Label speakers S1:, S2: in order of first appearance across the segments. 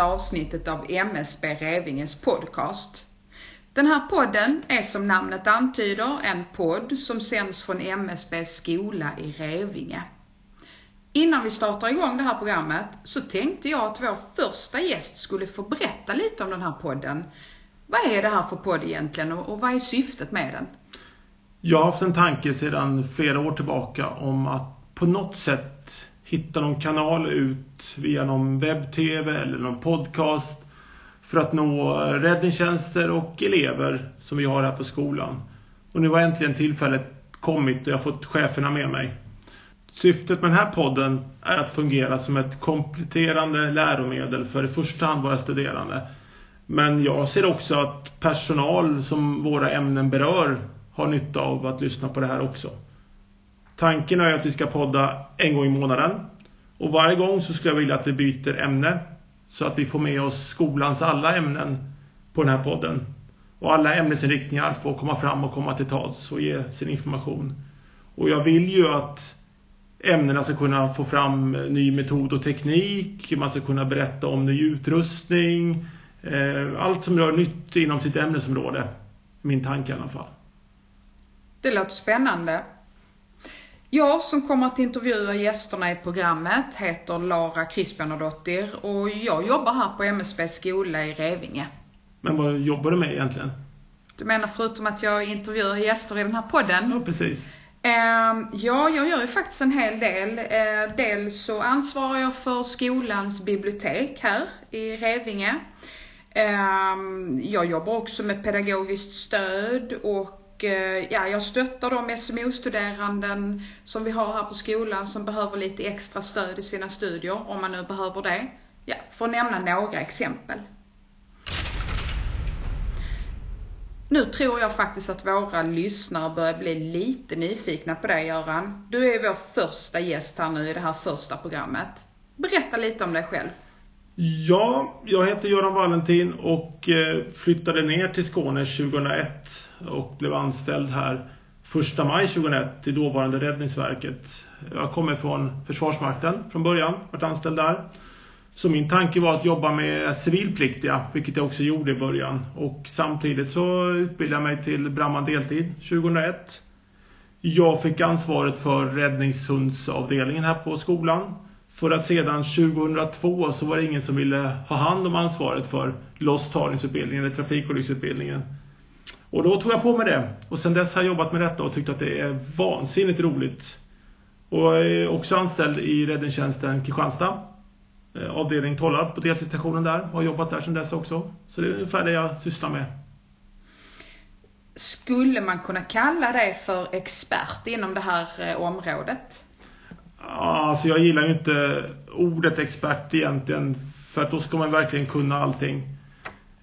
S1: första avsnittet av MSB Revinges podcast. Den här podden är som namnet antyder en podd som sänds från MSB skola i Revinge. Innan vi startar igång det här programmet så tänkte jag att vår första gäst skulle få berätta lite om den här podden. Vad är det här för podd egentligen och vad är syftet med den?
S2: Jag har haft en tanke sedan flera år tillbaka om att på något sätt hitta någon kanal ut via någon webb-tv eller någon podcast för att nå räddningstjänster och elever som vi har här på skolan. Och nu har äntligen tillfället kommit och jag har fått cheferna med mig. Syftet med den här podden är att fungera som ett kompletterande läromedel för i första hand våra studerande. Men jag ser också att personal som våra ämnen berör har nytta av att lyssna på det här också. Tanken är att vi ska podda en gång i månaden. Och varje gång så skulle jag vilja att vi byter ämne. Så att vi får med oss skolans alla ämnen på den här podden. Och alla ämnesinriktningar får komma fram och komma till tals och ge sin information. Och jag vill ju att ämnena ska kunna få fram ny metod och teknik. Man ska kunna berätta om ny utrustning. Eh, allt som rör nytt inom sitt ämnesområde. Min tanke i alla fall.
S1: Det låter spännande. Jag som kommer att intervjua gästerna i programmet heter Lara Crispianadottir och jag jobbar här på MSB skola i Revinge.
S2: Men vad jobbar du med egentligen?
S1: Du menar förutom att jag intervjuar gäster i den här podden?
S2: Ja, precis.
S1: Uh, ja, jag gör ju faktiskt en hel del. Uh, dels så ansvarar jag för skolans bibliotek här i Revinge. Uh, jag jobbar också med pedagogiskt stöd och Eh, ja, jag stöttar de SMO-studeranden som vi har här på skolan som behöver lite extra stöd i sina studier, om man nu behöver det. Ja, för att nämna några exempel. Nu tror jag faktiskt att våra lyssnare börjar bli lite nyfikna på dig Göran. Du är vår första gäst här nu i det här första programmet. Berätta lite om dig själv.
S2: Ja, jag heter Göran Valentin och eh, flyttade ner till Skåne 2001 och blev anställd här 1 maj 2001 till dåvarande Räddningsverket. Jag kommer från Försvarsmakten från början, varit anställd där. Så min tanke var att jobba med civilpliktiga, vilket jag också gjorde i början. Och samtidigt så utbildade jag mig till brandman deltid 2001. Jag fick ansvaret för räddningshundsavdelningen här på skolan. För att sedan 2002 så var det ingen som ville ha hand om ansvaret för losstagningsutbildningen eller trafikolycksutbildningen. Och då tog jag på mig det. Och sen dess har jag jobbat med detta och tyckt att det är vansinnigt roligt. Och jag är också anställd i räddningstjänsten Kristianstad. Eh, avdelning Tollarp på deltidsstationen där. Har jobbat där sedan dess också. Så det är ungefär det jag sysslar med.
S1: Skulle man kunna kalla dig för expert inom det här eh, området?
S2: Alltså jag gillar ju inte ordet expert egentligen. För att då ska man verkligen kunna allting.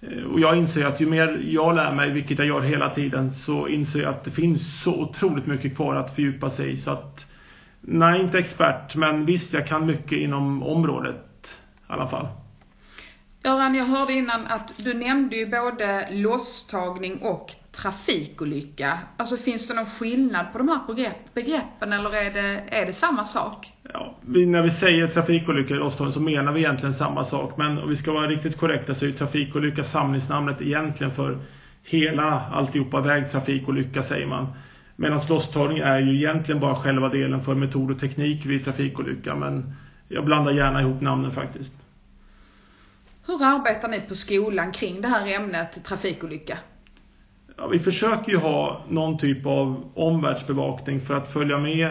S2: Eh, och jag inser att ju mer jag lär mig, vilket jag gör hela tiden, så inser jag att det finns så otroligt mycket kvar att fördjupa sig i. Så att, nej, inte expert, men visst, jag kan mycket inom området i alla fall.
S1: Göran, jag hörde innan att du nämnde ju både losstagning och trafikolycka. Alltså finns det någon skillnad på de här begreppen eller är det, är det samma sak?
S2: Ja, vi, när vi säger trafikolycka i losstagning så menar vi egentligen samma sak. Men om vi ska vara riktigt korrekta så är trafikolycka samlingsnamnet egentligen för hela alltihopa vägtrafikolycka säger man. Medan losstagning är ju egentligen bara själva delen för metod och teknik vid trafikolycka. Men jag blandar gärna ihop namnen faktiskt.
S1: Hur arbetar ni på skolan kring det här ämnet trafikolycka?
S2: Ja, vi försöker ju ha någon typ av omvärldsbevakning för att följa med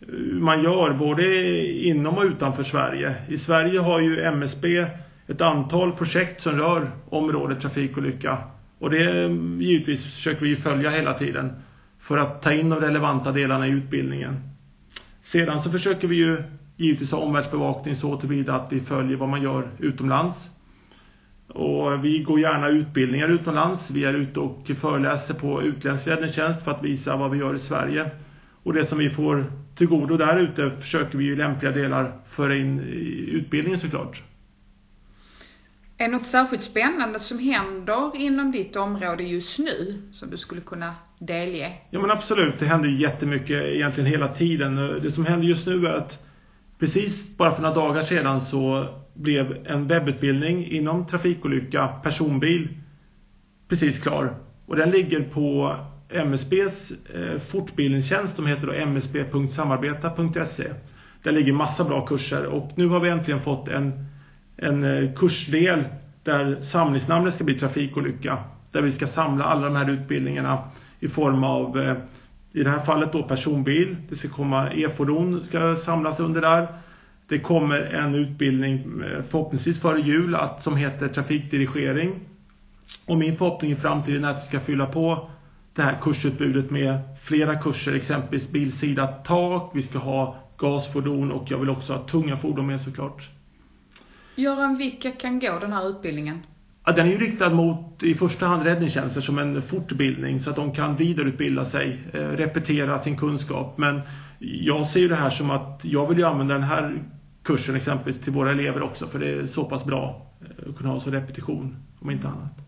S2: hur man gör både inom och utanför Sverige. I Sverige har ju MSB ett antal projekt som rör området trafikolycka. Och det mm, givetvis försöker vi följa hela tiden för att ta in de relevanta delarna i utbildningen. Sedan så försöker vi ju givetvis ha omvärldsbevakning så tillvida att vi följer vad man gör utomlands. Och vi går gärna utbildningar utomlands. Vi är ute och föreläser på utländsk räddningstjänst för att visa vad vi gör i Sverige. Och det som vi får till godo där ute försöker vi i lämpliga delar föra in i utbildningen såklart.
S1: Är det något särskilt spännande som händer inom ditt område just nu som du skulle kunna delge?
S2: Ja men absolut, det händer jättemycket egentligen hela tiden. Det som händer just nu är att precis bara för några dagar sedan så blev en webbutbildning inom trafikolycka personbil precis klar. Och den ligger på MSBs eh, fortbildningstjänst, de heter då msb.samarbeta.se. Där ligger massa bra kurser och nu har vi äntligen fått en, en eh, kursdel där samlingsnamnet ska bli trafikolycka. Där vi ska samla alla de här utbildningarna i form av, eh, i det här fallet då personbil. Det ska komma e-fordon ska samlas under där. Det kommer en utbildning eh, förhoppningsvis före jul att, som heter trafikdirigering. Och min förhoppning i framtiden är att vi ska fylla på det här kursutbudet med flera kurser, exempelvis bilsida tak, vi ska ha gasfordon och jag vill också ha tunga fordon med såklart.
S1: Göran, vilka kan gå den här utbildningen?
S2: Ja, den är ju riktad mot i första hand räddningstjänster som en fortbildning så att de kan vidareutbilda sig, eh, repetera sin kunskap. Men jag ser ju det här som att jag vill ju använda den här kursen exempelvis till våra elever också för det är så pass bra eh, att kunna ha som repetition om inte annat.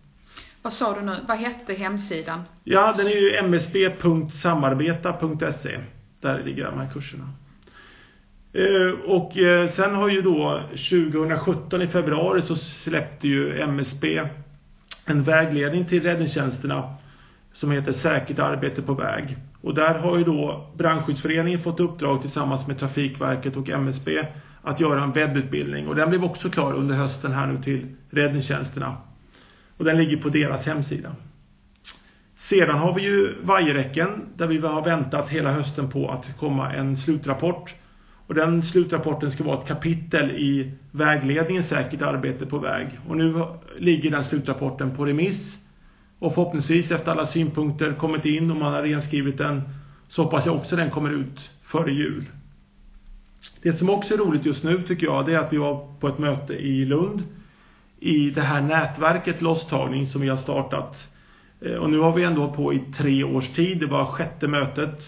S1: Vad sa du nu? Vad hette hemsidan?
S2: Ja, den är ju msb.samarbeta.se. Där ligger de här kurserna. Eh, och eh, sen har ju då 2017 i februari så släppte ju MSB en vägledning till räddningstjänsterna som heter Säkert arbete på väg. Och där har ju då Brandskyddsföreningen fått uppdrag tillsammans med Trafikverket och MSB att göra en webbutbildning och den blev också klar under hösten här nu till räddningstjänsterna. Och den ligger på deras hemsida. Sedan har vi ju vajerräcken där vi har väntat hela hösten på att det komma en slutrapport. Och den slutrapporten ska vara ett kapitel i vägledningen säkert arbete på väg. Och nu ligger den slutrapporten på remiss. Och förhoppningsvis efter alla synpunkter kommit in och man har renskrivit den så hoppas jag också den kommer ut före jul. Det som också är roligt just nu tycker jag det är att vi var på ett möte i Lund i det här nätverket Losstagning som vi har startat. Eh, och nu har vi ändå på i tre års tid, det var sjätte mötet.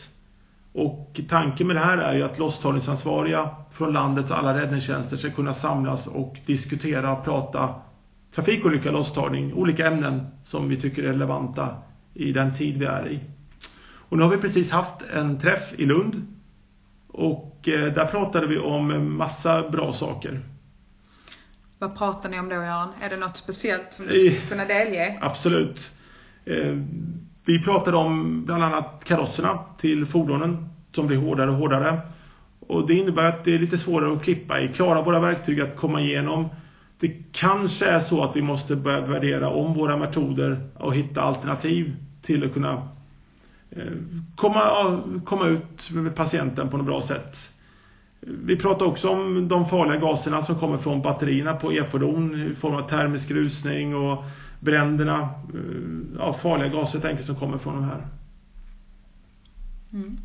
S2: Och tanken med det här är ju att losstagningsansvariga från landets alla räddningstjänster ska kunna samlas och diskutera och prata trafikolycka, losstagning, olika ämnen som vi tycker är relevanta i den tid vi är i. Och nu har vi precis haft en träff i Lund. Och eh, där pratade vi om massa bra saker.
S1: Vad pratar ni om då Göran? Är det något speciellt som du skulle kunna delge?
S2: Absolut. Vi pratade om bland annat karosserna till fordonen som blir hårdare och hårdare. Och det innebär att det är lite svårare att klippa i. Klara våra verktyg att komma igenom. Det kanske är så att vi måste börja värdera om våra metoder och hitta alternativ till att kunna eh, komma, komma ut med patienten på något bra sätt. Vi pratar också om de farliga gaserna som kommer från batterierna på e-fordon i form av termisk rusning och bränderna. Eh, ja, farliga gaser helt enkelt som kommer från de här.
S1: Mm.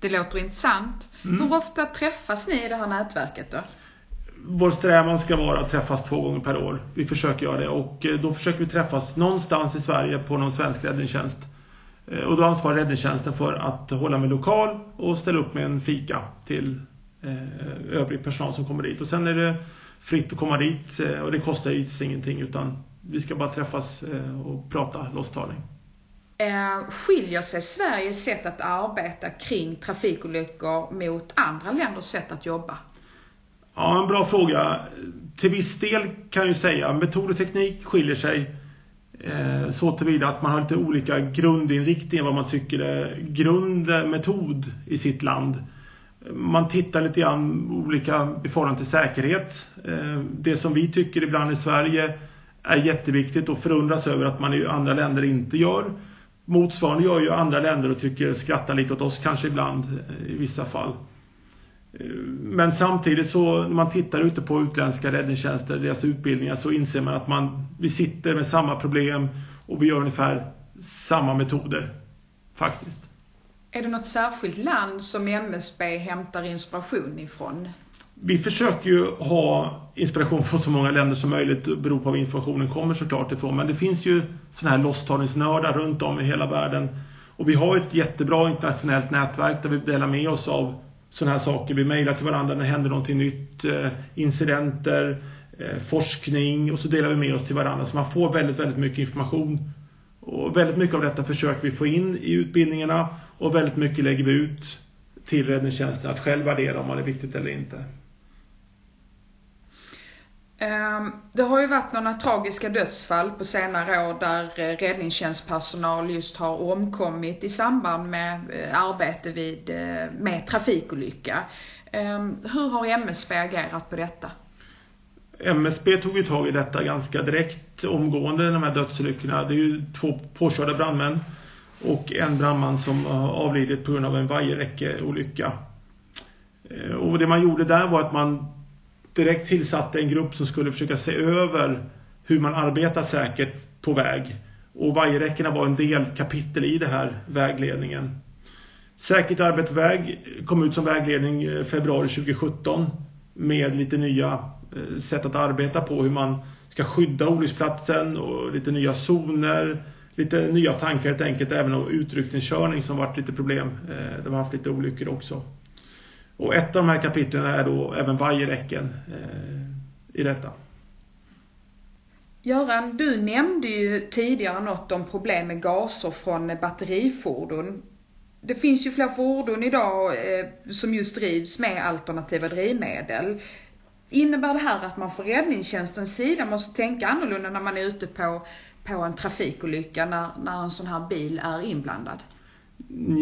S1: Det låter intressant. Mm. Hur ofta träffas ni i det här nätverket då?
S2: Vår strävan ska vara att träffas två gånger per år. Vi försöker göra det och eh, då försöker vi träffas någonstans i Sverige på någon svensk räddningstjänst. Eh, och då ansvarar räddningstjänsten för att hålla med lokal och ställa upp med en fika till övrig personal som kommer dit. Och sen är det fritt att komma dit och det kostar givetvis ingenting utan vi ska bara träffas eh, och prata losstagning.
S1: Eh, skiljer sig Sveriges sätt att arbeta kring trafikolyckor mot andra länders sätt att jobba?
S2: Ja, en bra fråga. Till viss del kan jag ju säga metod och teknik skiljer sig eh, så tillvida att man har lite olika grundinriktningar vad man tycker är grundmetod i sitt land. Man tittar lite grann olika i förhållande till säkerhet. Eh, det som vi tycker ibland i Sverige är jätteviktigt och förundras över att man i andra länder inte gör. Motsvarande gör ju andra länder och tycker skrattar lite åt oss kanske ibland eh, i vissa fall. Eh, men samtidigt så när man tittar ute på utländska räddningstjänster, deras utbildningar så inser man att man, vi sitter med samma problem och vi gör ungefär samma metoder. Faktiskt.
S1: Är det något särskilt land som MSB hämtar inspiration ifrån?
S2: Vi försöker ju ha inspiration från så många länder som möjligt beroende på var informationen kommer såklart ifrån. Men det finns ju sådana här losstagningsnördar runt om i hela världen. Och vi har ett jättebra internationellt nätverk där vi delar med oss av sådana här saker. Vi mejlar till varandra när det händer någonting nytt, eh, incidenter, eh, forskning och så delar vi med oss till varandra. Så man får väldigt, väldigt mycket information. Och väldigt mycket av detta försöker vi få in i utbildningarna och väldigt mycket lägger vi ut till räddningstjänsten att själv värdera om det är viktigt eller inte.
S1: Ehm, det har ju varit några tragiska dödsfall på senare år där eh, räddningstjänstpersonal just har omkommit i samband med eh, arbete vid, eh, med trafikolycka. Ehm, hur har MSB agerat på detta?
S2: MSB tog ju tag i detta ganska direkt omgående, de här dödsolyckorna. Det är ju två påkörda brandmän och en brandman som har avlidit på grund av en vajerräckeolycka. Ehm, och det man gjorde där var att man direkt tillsatte en grupp som skulle försöka se över hur man arbetar säkert på väg. Och vajerräckena var en del kapitel i det här vägledningen. Säkert arbete på väg kom ut som vägledning eh, februari 2017 med lite nya eh, sätt att arbeta på hur man ska skydda olycksplatsen och lite nya zoner, lite nya tankar helt enkelt även om utryckningskörning som varit lite problem. Eh, de har haft lite olyckor också. Och ett av de här kapitlen är då även vajerräcken eh, i detta.
S1: Göran, du nämnde ju tidigare något om problem med gaser från batterifordon. Det finns ju fler fordon idag eh, som just drivs med alternativa drivmedel. Innebär det här att man från räddningstjänstens sida måste tänka annorlunda när man är ute på, på en trafikolycka när, när en sån här bil är inblandad?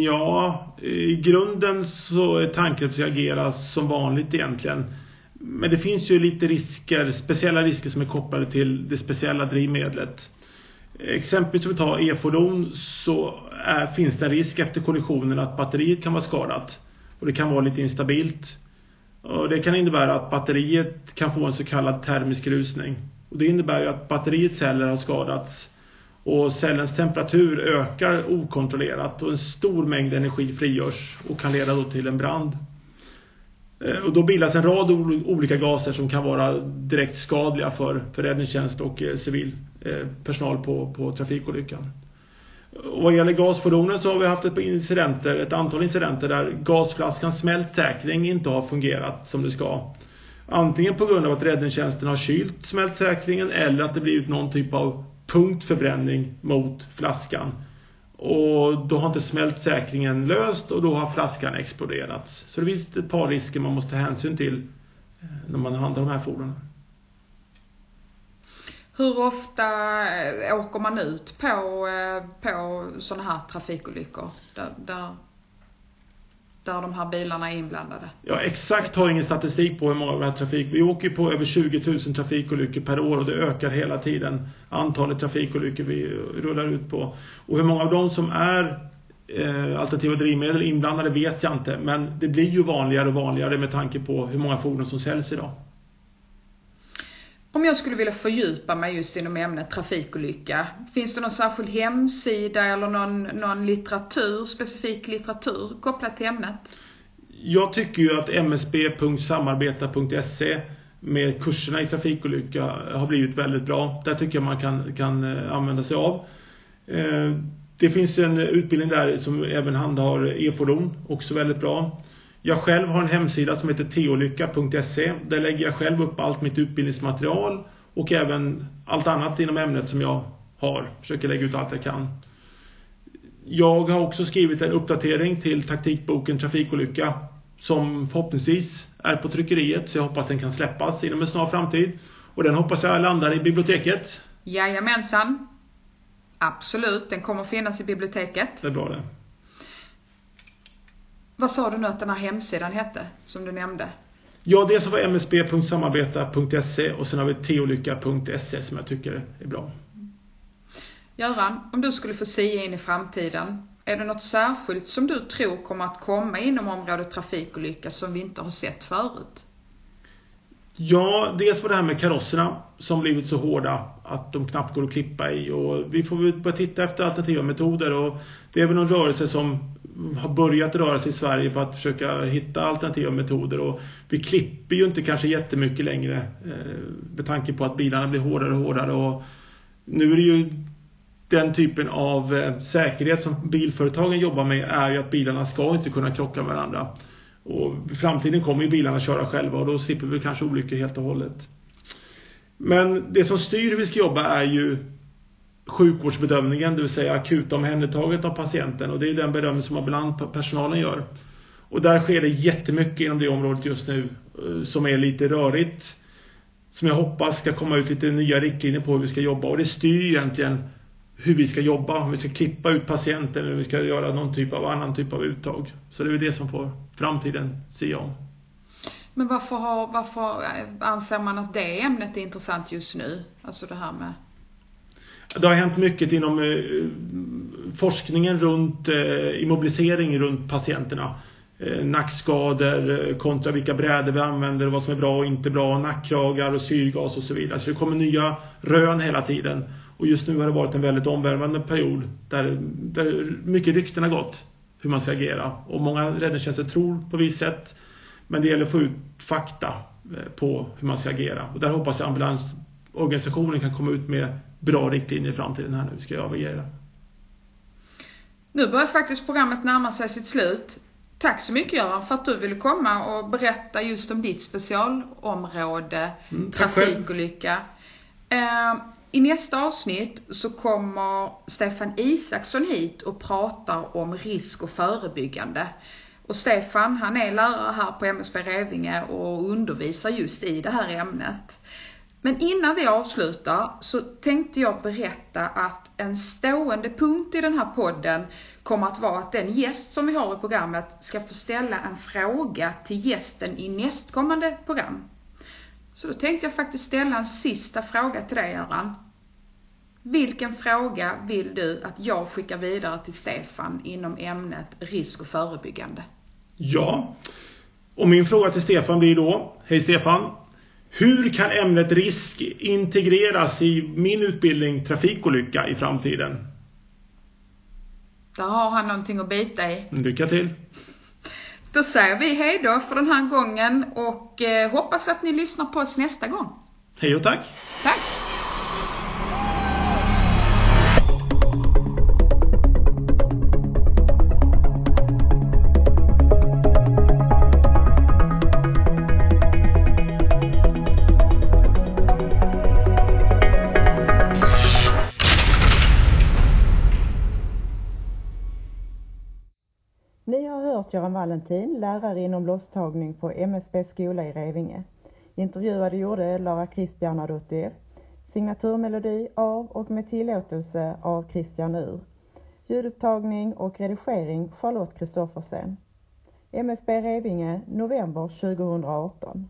S2: Ja, i grunden så är tanken att vi agera som vanligt egentligen. Men det finns ju lite risker, speciella risker som är kopplade till det speciella drivmedlet. Exempelvis om vi tar e-fordon så är, finns det en risk efter kollisionen att batteriet kan vara skadat. Och det kan vara lite instabilt. Och det kan innebära att batteriet kan få en så kallad termisk rusning. Och det innebär ju att batteriets celler har skadats och cellens temperatur ökar okontrollerat och en stor mängd energi frigörs och kan leda då till en brand. Eh, och då bildas en rad olika gaser som kan vara direkt skadliga för, för räddningstjänst och eh, civil eh, personal på, på trafikolyckan. Och vad gäller gasfordonen så har vi haft ett, incidenter, ett antal incidenter där gasflaskans smältsäkring inte har fungerat som det ska. Antingen på grund av att räddningstjänsten har kylt smältsäkringen eller att det blivit någon typ av punkt förbränning mot flaskan. Och då har inte smältsäkringen löst och då har flaskan exploderats. Så det finns ett par risker man måste ta hänsyn till eh, när man handlar de här fordonen.
S1: Hur ofta eh, åker man ut på, eh, på sådana här trafikolyckor? Där, där där de här bilarna är inblandade?
S2: Ja, exakt har ingen statistik på hur många av de här trafik... Vi åker på över 20 000 trafikolyckor per år och det ökar hela tiden. Antalet trafikolyckor vi eh, rullar ut på. Och hur många av dem som är eh, alternativa drivmedel inblandade vet jag inte. Men det blir ju vanligare och vanligare med tanke på hur många fordon som säljs idag.
S1: Om jag skulle vilja fördjupa mig just inom ämnet trafikolycka, finns det någon särskild hemsida eller någon, någon litteratur, specifik litteratur kopplat till ämnet?
S2: Jag tycker ju att msb.samarbeta.se med kurserna i trafikolycka har blivit väldigt bra. Där tycker jag man kan, kan eh, använda sig av. Eh, det finns en utbildning där som även handhar e-fordon, också väldigt bra. Jag själv har en hemsida som heter teolycka.se. Där lägger jag själv upp allt mitt utbildningsmaterial och även allt annat inom ämnet som jag har. Försöker lägga ut allt jag kan. Jag har också skrivit en uppdatering till taktikboken Trafikolycka som förhoppningsvis är på tryckeriet så jag hoppas den kan släppas inom en snar framtid. Och den hoppas jag landar i biblioteket.
S1: Jajamensan. Absolut, den kommer finnas i biblioteket.
S2: Det är bra det.
S1: Vad sa du nu att den här hemsidan hette, som du nämnde?
S2: Ja, dels har vi msb.samarbeta.se och sen har vi teolycka.se som jag tycker är bra.
S1: Göran, om du skulle få säga in i framtiden, är det något särskilt som du tror kommer att komma inom området trafikolycka som vi inte har sett förut?
S2: Ja, dels var det här med karosserna som blivit så hårda att de knappt går att klippa i och vi får väl börja titta efter alternativa metoder och det är väl någon rörelse som har börjat röra sig i Sverige för att försöka hitta alternativa metoder och vi klipper ju inte kanske jättemycket längre eh, med tanke på att bilarna blir hårdare och hårdare och nu är det ju den typen av eh, säkerhet som bilföretagen jobbar med är ju att bilarna ska inte kunna krocka med varandra. Och i framtiden kommer ju bilarna köra själva och då slipper vi kanske olyckor helt och hållet. Men det som styr hur vi ska jobba är ju sjukvårdsbedömningen, det vill säga akuta omhändertaget av patienten. Och det är den bedömning som ibland personalen gör. Och där sker det jättemycket inom det området just nu eh, som är lite rörigt. som jag hoppas ska komma ut lite nya riktlinjer på hur vi ska jobba. Och det styr egentligen hur vi ska jobba, om vi ska klippa ut patienten eller om vi ska göra någon typ av annan typ av uttag. Så det är det som får framtiden se om.
S1: Men varför, har, varför eh, anser man att det ämnet är intressant just nu? Alltså det här med...
S2: Det har hänt mycket inom eh, forskningen runt eh, immobilisering runt patienterna. Eh, nackskador eh, kontra vilka brädor vi använder och vad som är bra och inte bra. Nackkragar och syrgas och så vidare. Så det kommer nya rön hela tiden. Och just nu har det varit en väldigt omvälvande period där, där mycket rykten har gått hur man ska agera. Och många räddningstjänster tror på visst sätt. Men det gäller att få ut fakta eh, på hur man ska agera. Och där hoppas jag ambulansorganisationen kan komma ut med bra riktlinjer i framtiden här nu ska agera.
S1: Nu börjar faktiskt programmet närma sig sitt slut. Tack så mycket Göran för att du ville komma och berätta just om ditt specialområde, mm, trafikolycka. Eh, i nästa avsnitt så kommer Stefan Isaksson hit och pratar om risk och förebyggande. Och Stefan, han är lärare här på MSB Revinge och undervisar just i det här ämnet. Men innan vi avslutar så tänkte jag berätta att en stående punkt i den här podden kommer att vara att den gäst som vi har i programmet ska få ställa en fråga till gästen i nästkommande program. Så då tänkte jag faktiskt ställa en sista fråga till dig Göran. Vilken fråga vill du att jag skickar vidare till Stefan inom ämnet risk och förebyggande?
S2: Ja, och min fråga till Stefan blir då, hej Stefan. Hur kan ämnet risk integreras i min utbildning trafikolycka i framtiden?
S1: Där har han någonting att bita i.
S2: Lycka till!
S1: Då säger vi hej då för den här gången och eh, hoppas att ni lyssnar på oss nästa gång.
S2: Hej och tack!
S1: Tack!
S3: Göran Valentin, lärare inom losstagning på MSB skola i Revinge. Intervjuade gjorde Lara Christianadottir. Signaturmelodi av och med tillåtelse av Christian Ur. Ljudupptagning och redigering Charlotte Kristoffersen. MSB Revinge, november 2018.